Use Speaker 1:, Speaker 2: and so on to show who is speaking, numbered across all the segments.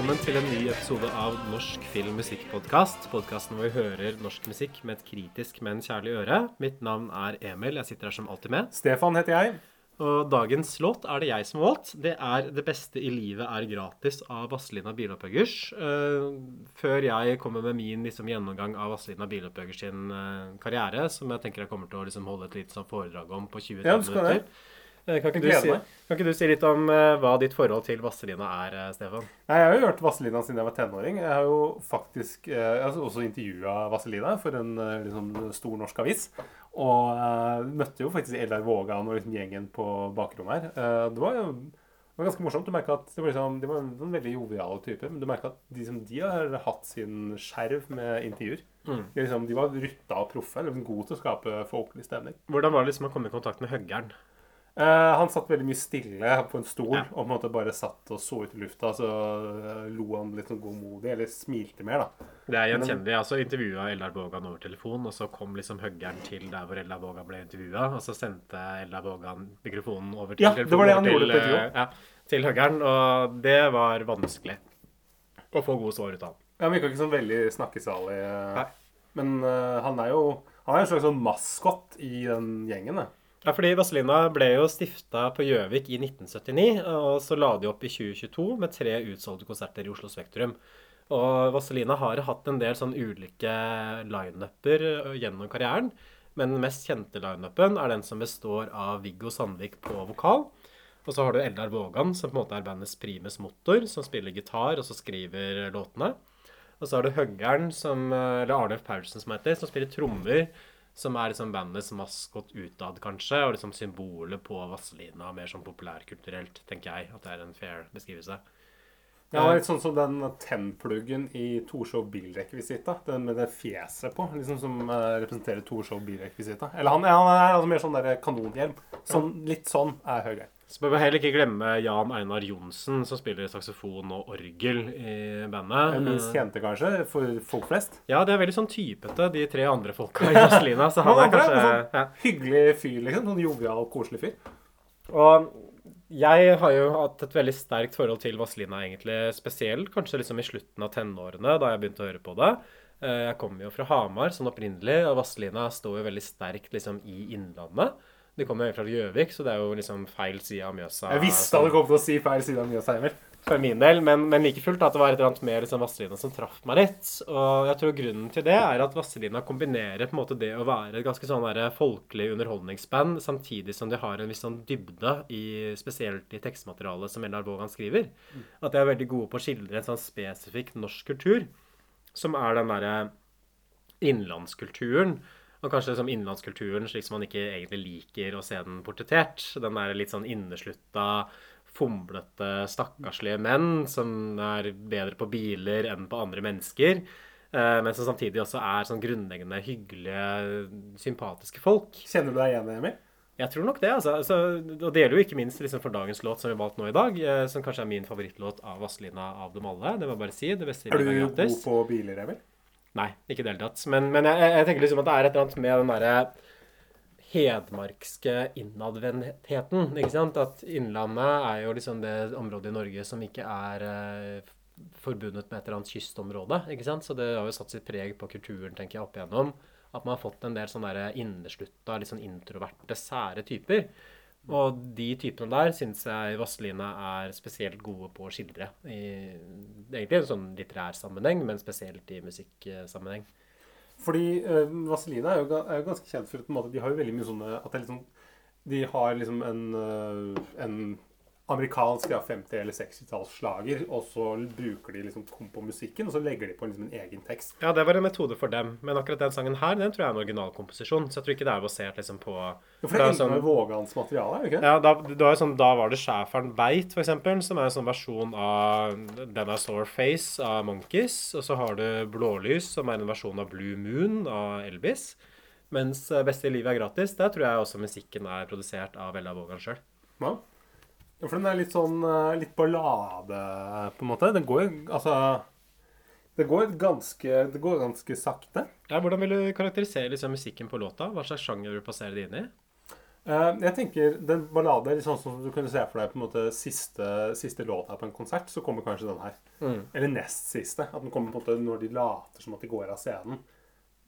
Speaker 1: Velkommen til en ny episode av Norsk film musikkpodkast. Podkasten hvor vi hører norsk musikk med et kritisk, men kjærlig øre. Mitt navn er Emil. Jeg sitter her som alltid med.
Speaker 2: Stefan heter jeg.
Speaker 1: Og dagens låt er det jeg som har valgt. Det er 'Det beste i livet er gratis' av Vazelina Bilopphøggers. Uh, før jeg kommer med min liksom, gjennomgang av Vazelina Bilopphøggers sin uh, karriere, som jeg tenker jeg kommer til å liksom, holde et lite sånn foredrag om på 20
Speaker 2: Ja, du skal
Speaker 1: minutter. Uh, Kan ikke, du si, kan ikke du si litt om uh, hva ditt forhold til Vazelina er, uh, Stefan?
Speaker 2: Nei, Jeg har jo hørt Vazelina siden jeg var tenåring. Jeg har jo faktisk eh, jeg har også intervjua Vazelina for en eh, liksom, stor norsk avis. Og uh, møtte jo faktisk Eldar Vågan og liksom, gjengen på bakrommet her. Uh, det var jo det var ganske morsomt. Du merka at det var liksom, De var en sånn veldig joviale typer. Men du merka at de, som, de har hatt sin skjerv med intervjuer.
Speaker 1: Mm.
Speaker 2: De, liksom, de var rutta og proffe. Liksom, gode til å skape folkelig stemning.
Speaker 1: Hvordan var det liksom å komme i kontakt med Høggern?
Speaker 2: Eh, han satt veldig mye stille på en stol
Speaker 1: Ja.
Speaker 2: og på en måte bare satt og så ut i lufta. Så eh, lo han litt sånn godmodig, eller smilte mer, da.
Speaker 1: Det er gjenkjennelig. Jeg også intervjua Eldar Vågan over telefon, og så kom liksom huggeren til der hvor Eldar Vågan ble intervjua, og så sendte Eldar Vågan mikrofonen over til
Speaker 2: Ja, det var det han gjorde
Speaker 1: til,
Speaker 2: intervjuet.
Speaker 1: eh, Ja, til huggeren, og det var vanskelig å få gode svar ut av han.
Speaker 2: Han virka ikke sånn veldig snakkesalig.
Speaker 1: Nei.
Speaker 2: Men uh, han er jo Han er en slags sånn maskot i den gjengen. da.
Speaker 1: Ja, fordi Vazelina ble jo stifta på Gjøvik i 1979, og så la de opp i 2022 med tre utsolgte konserter i Oslo Spektrum. Og Vazelina har hatt en del sånn ulike lineuper ø, gjennom karrieren, men den mest kjente lineupen er den som består av Viggo Sandvik på vokal. Og så har du Eldar Vågan, som på en måte er bandets primus motor, som spiller gitar og så skriver låtene. Og så har du Høggern, som, eh, eller Arnulf Paulsen som heter, som spiller trommer. Som er liksom bandets maskot utad, kanskje, og liksom symbolet på Vazelina. Mer sånn populærkulturelt, tenker jeg. At det er en fair beskrivelse.
Speaker 2: Ja, er litt sånn som den tennpluggen i Torshov bilrekvisita. Den med det fjeset på, liksom som eh, representerer Torshov bilrekvisita. Eller han, han er altså mer sånn der kanonhjelm. Sånn, litt sånn er Høgheim.
Speaker 1: Så bør vi heller ikke glemme Jan Einar Johnsen, som spiller saksofon og orgel i bandet.
Speaker 2: Den minst kjente, kanskje, for folk flest.
Speaker 1: Ja, det er veldig sånn typete, de tre andre folka i Vazelina. Så han er
Speaker 2: er
Speaker 1: kanskje
Speaker 2: sånn-
Speaker 1: ja.
Speaker 2: Hyggelig fyr, liksom. Sånn jovial, koselig fyr.
Speaker 1: Og jeg har jo hatt et veldig sterkt forhold til Vazelina, egentlig. Spesielt kanskje liksom i slutten av tenårene, da jeg begynte å høre på det. Eh, Jeg kommer jo fra Hamar sånn opprinnelig, og Vazelina står jo veldig sterkt liksom i Innlandet. De kommer jo fra Gjøvik, så det er jo liksom feil side av Mjøsa.
Speaker 2: Jeg visste han kom til å si feil side av Mjøsa, Emil.
Speaker 1: For min del, men, men like fullt at det var et eller annet med liksom Vazelina som traff meg litt. Og jeg tror grunnen til det er at Vazelina kombinerer på en måte det å være et ganske sånn folkelig underholdningsband, samtidig som de har en viss sånn dybde, i, spesielt i tekstmaterialet som Eldar Vågan skriver. At de er veldig gode på å skildre en sånn spesifikk norsk kultur, som er den derre innlandskulturen. Og kanskje som innlandskulturen slik som man ikke egentlig liker å se den portrettert. Den der litt sånn inneslutta, fomlete, stakkarslige menn som er bedre på biler enn på andre mennesker. eh, Men som samtidig også er sånn grunnleggende hyggelige, sympatiske folk.
Speaker 2: Kjenner du deg igjen, Emil?
Speaker 1: Jeg tror nok det. altså. Så, og det gjelder jo ikke minst liksom for dagens låt som vi valgte nå i dag, eh, som kanskje er min favorittlåt av Vazelina av dem alle. Det må jeg bare si. Det beste
Speaker 2: Er du god på biler, Emil?
Speaker 1: Nei, ikke i det hele tatt. Men, men jeg, jeg tenker liksom at det er et eller annet med den derre hedmarkske innadvendtheten. Ikke sant? At Innlandet er jo liksom det området i Norge som ikke er eh, forbundet med et eller annet kystområde. ikke sant? Så det har jo satt sitt preg på kulturen, tenker jeg, opp igjennom. At man har fått en del sånne inneslutta, litt sånn introverte, sære typer. Og de typene der syns jeg Vazelina er spesielt gode på å skildre. I, egentlig i en sånn litterær sammenheng, men spesielt i musikksammenheng.
Speaker 2: Fordi uh, Vazelina er er jo ganske kjent for at de har jo veldig mye sånne at det liksom, De har liksom en, eh, en amerikansk ja, 50- eller 60-tallsslager, og så bruker de liksom kom på musikken, og så legger de på liksom en egen tekst.
Speaker 1: Ja, det var en metode for dem, men akkurat den sangen her, den tror jeg er en originalkomposisjon. Så jeg tror ikke det er basert liksom på
Speaker 2: Jo, for
Speaker 1: Det er
Speaker 2: er
Speaker 1: sånn-
Speaker 2: Vågans materiale, er det ikke?
Speaker 1: Ja, da, det sånn, da var det Schæferen Veit, for eksempel, som er en sånn versjon av Dinosaur Face av Monkeys. Og så har du Blålys, som er en versjon av Blue Moon av Elvis. Mens eh, Beste i livet er gratis, der tror jeg også musikken er produsert av Ella Vågan sjøl.
Speaker 2: Ja. Ja, For den er litt sånn eh, litt ballade, på en måte. Den går altså Det går ganske, det går ganske sakte.
Speaker 1: Ja, hvordan vil du karakterisere liksom, musikken på låta? Hva slags sjanger vil du passerer det inn i?
Speaker 2: Uh, jeg tenker den ballade er litt sånn som du kunne se for deg på en måte siste, siste låta på en konsert, så kommer kanskje den her.
Speaker 1: Mm.
Speaker 2: Eller nest siste. At den kommer på en måte når de later som at de går av scenen,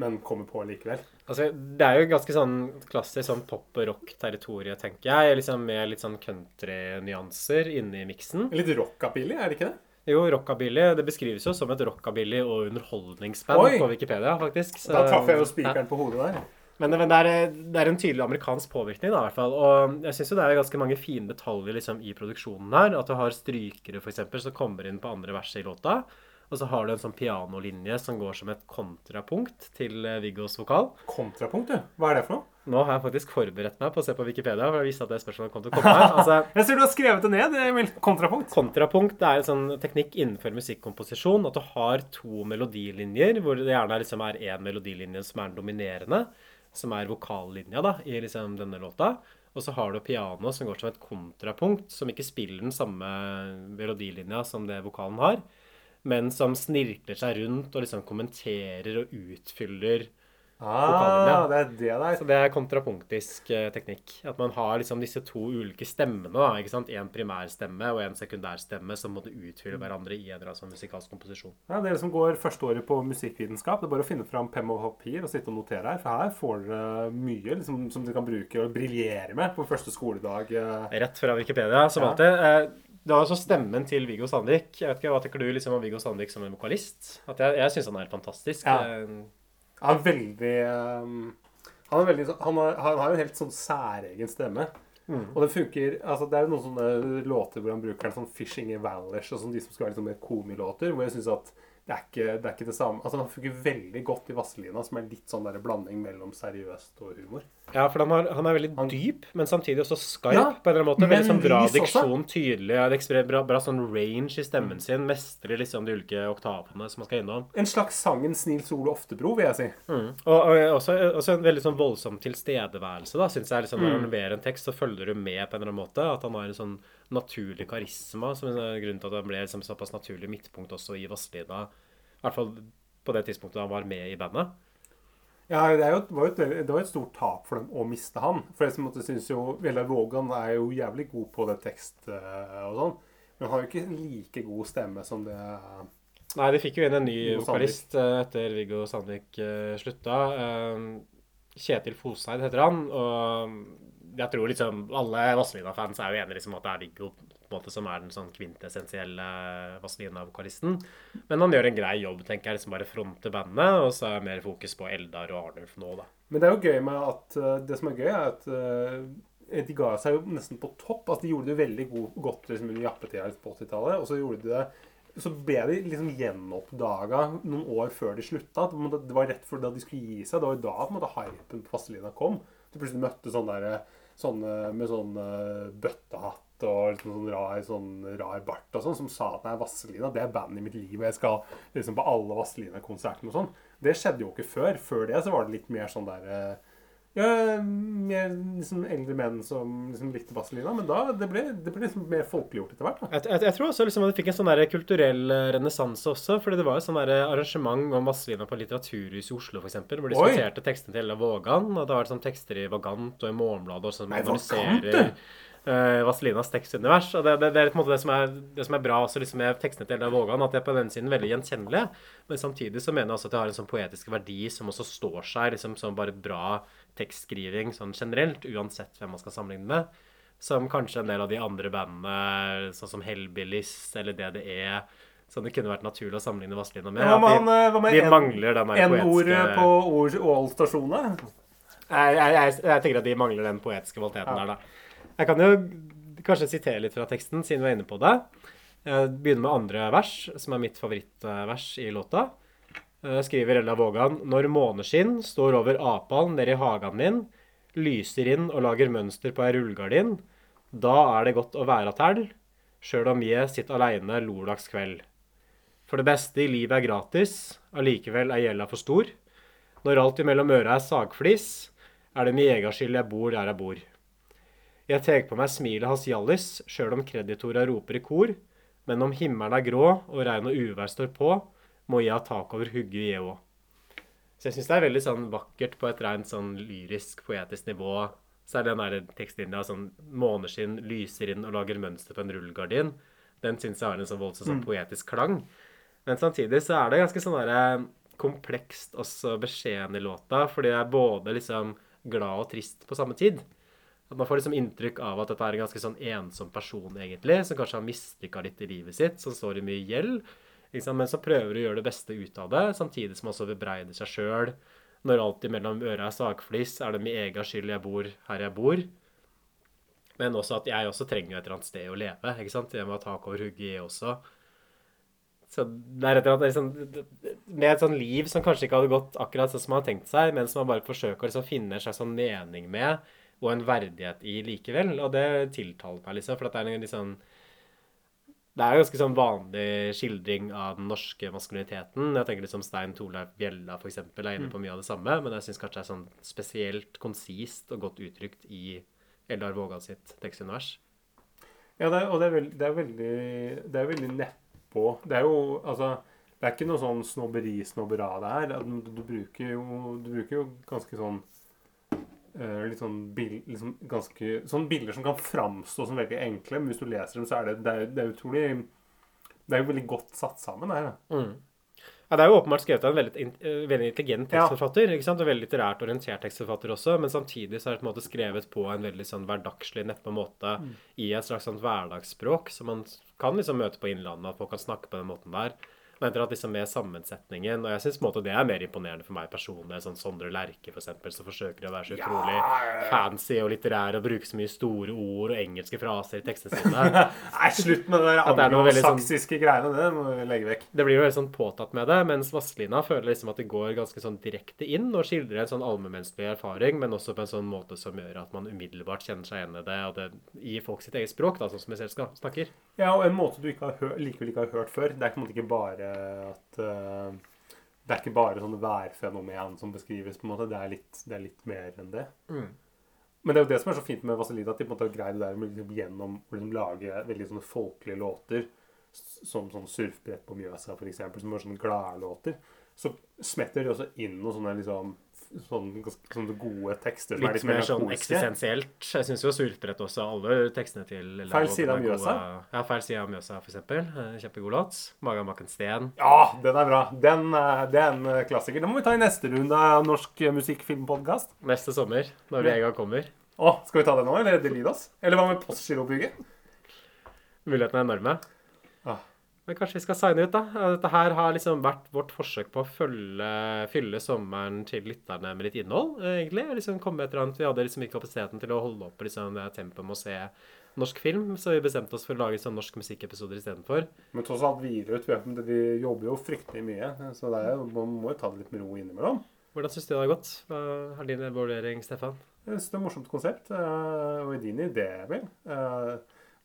Speaker 2: men kommer på likevel.
Speaker 1: Altså, det er jo ganske sånn klassisk sånn pop- og rock-territorium, tenker jeg. Liksom med litt sånn country-nyanser inni miksen.
Speaker 2: Litt rockabilly, er det ikke det?
Speaker 1: Jo, rockabilly. Det beskrives jo som et rockabilly- og underholdningsband på Wikipedia, faktisk. så-
Speaker 2: Da traff jeg jo
Speaker 1: Ja.
Speaker 2: på hodet der.
Speaker 1: Men, men det, er, det er en tydelig amerikansk påvirkning, da, i hvert fall. Og jeg syns jo det er ganske mange fine detaljer liksom, i produksjonen her. At du har strykere, eksempel, som kommer inn på andre verset i låta. Og så har du en sånn pianolinje som går som et kontrapunkt til eh, Viggos vokal.
Speaker 2: Kontrapunkt, du. Hva er det for noe?
Speaker 1: Nå har jeg faktisk forberedt meg på å se på Wikipedia, for jeg visste at det spørsmålet kom til å komme her. Altså,
Speaker 2: Jeg ser du har skrevet det ned. Emil. Kontrapunkt.
Speaker 1: Kontrapunkt det er en sånn teknikk innenfor musikkomposisjon at du har to melodilinjer, hvor det gjerne er liksom er én melodilinje som er den dominerende, som er vokallinja da, i liksom denne låta. Og så har du piano som går som et kontrapunkt, som ikke spiller den samme melodilinja som det vokalen har, men som snirkler seg rundt og liksom kommenterer og utfyller
Speaker 2: Ah, det er det der.
Speaker 1: så det er kontrapunktisk eh, teknikk. At man har liksom disse to ulike stemmene. da, ikke sant? En primærstemme og en sekundærstemme som måtte utfylle hverandre i en eller annen sånn musikalsk komposisjon.
Speaker 2: Ja, Dere som går førsteåret på musikkvitenskap, det er bare å finne fram penn og papir og sitte og notere her. For her får dere mye liksom, som dere kan bruke og briljere med på første skoledag. eh.
Speaker 1: Rett fra Wikipedia, som
Speaker 2: Ja.
Speaker 1: alltid. Eh, Det var også stemmen til Viggo Sandvik. Jeg vet ikke, Hva tenker du liksom om Viggo Sandvik som en vokalist? At jeg jeg syns han er fantastisk.
Speaker 2: Ja.
Speaker 1: Eh,
Speaker 2: Han er veldig um, Han, er veldig, han, har, han har jo en helt sånn særegen stemme.
Speaker 1: Mm.
Speaker 2: Og det funker altså Det er jo noen sånne låter hvor han bruker en sånn 'Fishing in Valish' og sånn, de som skal være litt sånn mer komilåter, hvor jeg syns at det er, ikke, det er ikke det samme Altså Han funker veldig godt i Vazelina, som er litt sånn der blanding mellom seriøst og humor.
Speaker 1: Ja, for han, har, han er veldig
Speaker 2: Han-
Speaker 1: dyp, men samtidig også skarp
Speaker 2: Ja,
Speaker 1: på en eller annen måte. Veldig sånn bra diksjon, tydelig. Ja, det bra, bra sånn range i stemmen sin. Mestrer liksom de ulike oktavene som man skal innom.
Speaker 2: En slags sangen 'Snill Ole Oftebro, vil jeg si.
Speaker 1: Mm. Og, og også, også en veldig sånn voldsom tilstedeværelse, da, syns jeg. Liksom, når
Speaker 2: Mm.
Speaker 1: han leverer en tekst, så følger du med på en eller annen måte. At han har en sånn naturlig karisma, som er grunnen til at han ble liksom såpass naturlig midtpunkt også i Vazelina. I hvert fall på det tidspunktet han var med i bandet.
Speaker 2: Ja, det, er jo, var jo et, det var jo et stort tap for dem å miste han. For jeg måte, synes jo Vegard Vågan er jo jævlig god på det tekst eh, og sånn. Men han har jo ikke like god stemme som det
Speaker 1: Nei, de fikk jo inn en ny vokalist eh, etter Viggo Sandvik eh, slutta. Kjetil Foseid heter han. Og jeg tror liksom alle Vazelina-fans er jo enige liksom at det er Viggo måte som er den sånn kvintessensielle Vazelina-vokalisten. Men han gjør en grei jobb, tenker jeg. liksom Bare fronter bandet, og så er det mer fokus på Eldar og Arnulf nå, da.
Speaker 2: Men det er jo gøy med at eh, Det som er gøy, er at eh, de ga seg jo nesten på topp. Altså, de gjorde det veldig god, godt liksom, under jappetida på 80-tallet. Og så gjorde de det så ble de liksom gjenoppdaga noen år før de slutta. Det var rett før de skulle gi seg. Det var jo da på en måte hypen på Vazelina kom. Du plutselig møtte sånn der, sånne med sånn eh, bøttehatt og liksom sånn rar, sånn rar bart og sånn, som sa at nei, Vazelina det er bandet i mitt liv, og jeg skal liksom på alle Vazelina-konsertene og sånn. Det skjedde jo ikke før. Før det så var det litt mer sånn der eh, ja, mer liksom eldre menn som liksom likte Vazelina. Men da det ble det ble liksom mer folkeliggjort etter hvert. da.
Speaker 1: Jeg, jeg, jeg tror også liksom at det fikk en sånn der kulturell eh, renessanse også. fordi det var jo sånn der arrangement om Vazelina på Litteraturhuset i Oslo, f.eks. Hvor de diskuterte tekstene til Vågan. Og det har vært sånn tekster i Vagant og i Morgenbladet og sånn,
Speaker 2: Nei, Vagant,
Speaker 1: uh, Vaselinas tekstunivers. Og det, det, det er på en måte det som er, det som er bra også liksom med tekstene til Ella Vågan, at de er på den siden veldig gjenkjennelige. Men samtidig så mener jeg også at de har en sånn poetisk verdi som også står seg liksom som bare bra tekstskriving sånn generelt, uansett hvem man skal sammenligne med. Som kanskje en del av de andre bandene, sånn som Hellbillies eller DDE, som det kunne vært naturlig å sammenligne Vazelina med.
Speaker 2: Ja,
Speaker 1: at
Speaker 2: han, eh, hva
Speaker 1: de,
Speaker 2: med
Speaker 1: de
Speaker 2: en-
Speaker 1: mangler den der
Speaker 2: N-ordet på Ål stasjon, da?
Speaker 1: jeg, jeg, jeg, jeg tenker at de mangler den poetiske kvaliteten
Speaker 2: Ja.
Speaker 1: der, da. Jeg kan jo kanskje sitere litt fra teksten, siden vi er inne på det. Jeg begynner med andre vers, som er mitt favorittvers i låta. Jeg skriver Ella Vågan Når måneskinn står over apalen nede i hagen min, lyser inn og lager mønster på ei rullegardin, da er det godt å være attæl, sjøl om jeg sitter aleine lordagskveld. For det beste i livet er gratis, allikevel er gjelda for stor. Når alt imellom øra er sagflis, er det mi skyld jeg bor der jeg bor. Jeg tar på meg smilet hans Hjallis, sjøl om kreditorene roper i kor, men om himmelen er grå og regn og uvær står på, må jeg ha tak over hugget, jeg òg. Så jeg syns det er veldig sånn vakkert på et rent sånn lyrisk, poetisk nivå, det den der tekstlinja sånn Måneskinn lyser inn og lager mønster på en rullegardin. Den syns jeg har en sånn voldsom sånn poetisk klang. Men samtidig så er det ganske sånn derre komplekst også beskjeden i låta, fordi jeg er både liksom glad og trist på samme tid. At Man får liksom inntrykk av at dette er en ganske sånn ensom person, egentlig, som kanskje har mislykka litt i livet sitt, som står i mye gjeld, liksom, men som prøver å gjøre det beste ut av det, samtidig som man også bebreider seg sjøl. Når alt imellom øra er sagflis, er det min egen skyld jeg bor her jeg bor. Men også at jeg også trenger et eller annet sted å leve. ikke sant? Jeg må ha tak over hodet, jeg også. Så det er et eller annet liksom, Med et sånn liv som kanskje ikke hadde gått akkurat sånn som man har tenkt seg, men som man bare forsøker å liksom finne en slags sånn mening med, og en verdighet i likevel. Og det tiltaler meg, liksom. For det er en sånn det er en ganske sånn vanlig skildring av den norske maskuliniteten. Jeg tenker liksom Stein Torleif Bjella for eksempel, er inne på mye av det samme, men jeg syns kanskje det er sånn spesielt konsist og godt uttrykt i Eldar Vågan sitt tekstunivers.
Speaker 2: Ja, det er, og det er, veld, det er veldig Det er veldig nedpå. Det er jo altså Det er ikke noe sånn snobberi-snobbera det her. Du, du, bruker jo, du bruker jo ganske sånn litt sånn bild, liksom ganske, sånn bilder som kan framstå som veldig enkle, men hvis du leser dem, så er det, det, er, det er utrolig Det er jo veldig godt satt sammen her.
Speaker 1: Mm. Ja, Det er jo åpenbart skrevet av en veldig, uh, veldig intelligent tekstforfatter. sant? Og veldig litterært orientert tekstforfatter også, men samtidig så er det på en måte skrevet på en veldig sånn hverdagslig, neppe måte mm. i et slags sånn hverdagsspråk som man kan liksom møte på Innlandet, at folk kan snakke på den måten der. Men etter at liksom med sammensetningen Og jeg syns det er mer imponerende for meg personlig. Sånn Sondre Lerche, eksempel, som forsøker å være så utrolig ja. fancy og litterær og bruke så mye store ord og engelske fraser i tekstene sine.
Speaker 2: Nei, slutt med det der anglosaksiske sånn, greiene. Det må vi legge vekk.
Speaker 1: Det blir jo veldig sånn påtatt med det, mens Vasselina føler liksom at det går ganske sånn direkte inn og skildrer en sånn allmennmenneskelig erfaring, men også på en sånn måte som gjør at man umiddelbart kjenner seg igjen i det, og det gir folk sitt eget språk, da, sånn som vi selv snakker.
Speaker 2: Ja, og en måte du ikke har hørt, likevel ikke har hørt før. Det er på en måte ikke bare at uh, det er ikke bare sånne værfenomen som beskrives. på en måte, Det er litt, det er litt mer enn det. Mm. Men det er jo det som er så fint med Vazelina, at de på en måte har greid det der med liksom, gjennom å liksom, lage veldig sånne folkelige låter, som sånn 'Surfbrett på Mjøsa', eksempel, som er sånne gladlåter. Så smetter de også inn noen sånne liksom sånne, sånne gode tekster
Speaker 1: litt litt mer sånn eksistensielt. Jeg syns jo Surfbrett også, alle tekstene til
Speaker 2: Feil side av Mjøsa?
Speaker 1: Ja, Feil side av Mjøsa, for eksempel. Kjempegod låt. Maga Makensten
Speaker 2: Ja, den er bra. Den, eh, det er en eh, klassiker. Den må vi ta i neste runde av Norsk musikkfilmpodkast.
Speaker 1: Neste sommer, når vi en gang kommer.
Speaker 2: Å, skal vi ta det nå, eller Delide oss? Eller hva med Postgirobygget?
Speaker 1: Mulighetene er enorme. Men kanskje vi skal signe ut, da. Dette her har liksom vært vårt forsøk på å følge, fylle sommeren til lytterne med litt innhold, egentlig. Liksom komme et eller annet. Vi hadde liksom ikke kapasiteten til å holde oppe liksom, det tempoet med å se norsk film, så vi bestemte oss for å lage sånn norsk musikkepisoder istedenfor.
Speaker 2: Men tross alt hviler ut. Vi jobber jo fryktelig mye, så er, man må jo ta det litt med ro innimellom.
Speaker 1: Hvordan syns du det har gått? Hva er din vurdering, Stefan?
Speaker 2: Jeg synes det er et morsomt konsept, og og din idé, vel.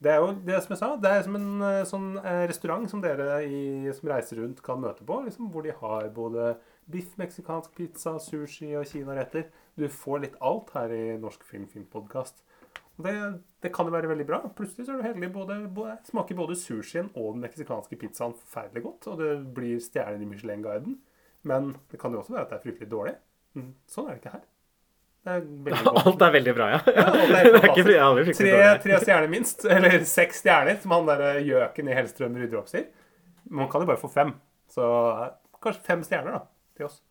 Speaker 2: Det er jo det som jeg sa, det er som en eh, sånn eh, restaurant som dere i, som reiser rundt kan møte på. Liksom, hvor de har både biff, meksikansk pizza, sushi og kinaretter. Du får litt alt her i Norsk Film Filmpodkast. Det, det kan jo være veldig bra. Plutselig så er du heldig. Både, både, smaker både sushien og den meksikanske pizzaen forferdelig godt. Og det blir stjernen i Michelin-guiden. Men det kan jo også være at det er fryktelig dårlig. Mm, sånn er det ikke her.
Speaker 1: Er Alt er veldig bra, ja. ja
Speaker 2: er, det er ikke, ja, tre, tre, stjerner minst. Eller seks stjerner, som han der eh, gjøken i Hellstrøm rydder opp sier. Man kan jo bare få fem. Så eh, kanskje fem stjerner, da, til oss.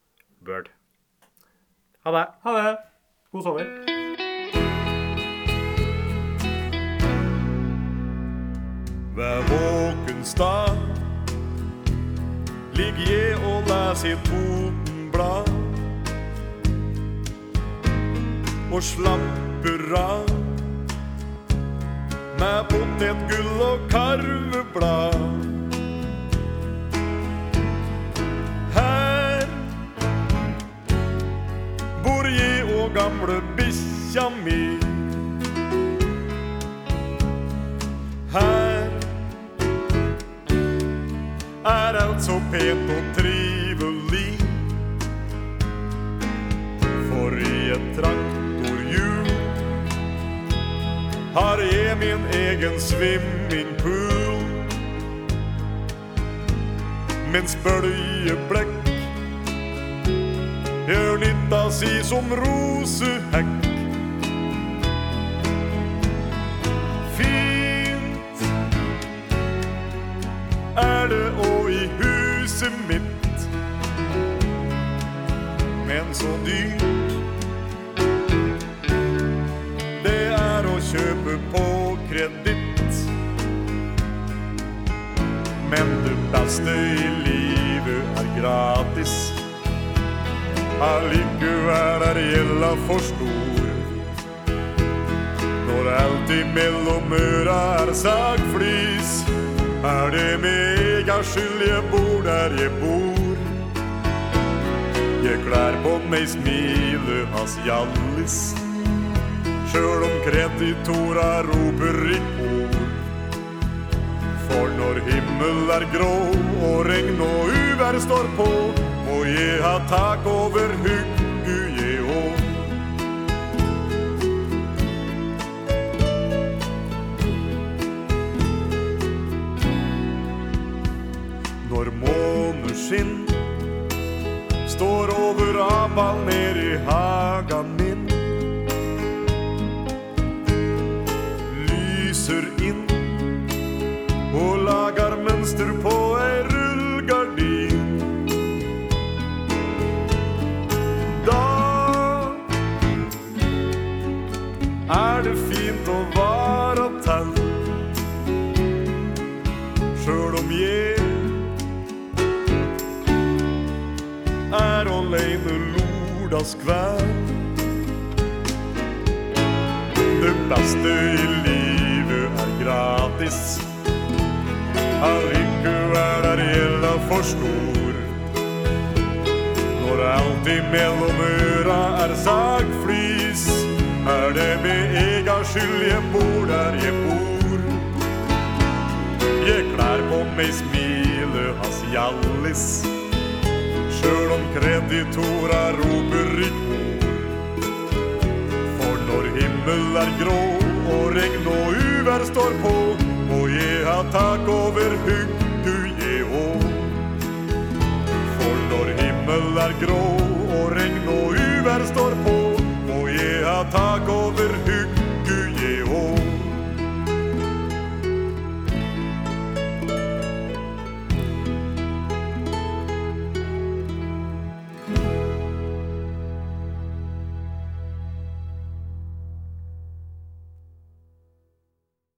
Speaker 1: Bird. Ha det.
Speaker 2: Ha det. God sommer. Vær våken stad, ligg je og les i Totenblad og slapper av. Med potetgull og karveblad. Her bor jeg og gamle bikkja mi. Her er alt så pent og med min egen swimmingpool. Mens bøljeblekk gjør nytta si som rosehekk.
Speaker 3: Fint er det òg i huset mitt, men så dyrt kreditt. Men det beste i livet er gratis. Allikevel er gjelda for stor. Når alt imellom øra er sagflis, er det mega skyld jeg bor der jeg bor. Jeg klær på meg smilet hans Hjallis, sjøl om kreditora roper i kor. For når himmel er grå og regn og uvær står på, må jeg ha tak over huggu je å. Når måneskinn står over apal ned i hagen min, lyser inn og lager mønster på ei rullegardin. Da er det fint å være tann, sjøl om jeg er åleine lordas kvær. Det beste i livet gratis. Allikevel er gjelda for stor. Når alt imellom øra er sagflis, er det med ega skyld jeg bor der jeg bor. Jeg klær på meg smilet hans Hjallis, sjøl om kreditora roper i kor. For når himmel er grå og regn og uvær står på, må jeg ha tak over huggu jeg òg. For når himmel er grå og regn og uvær står på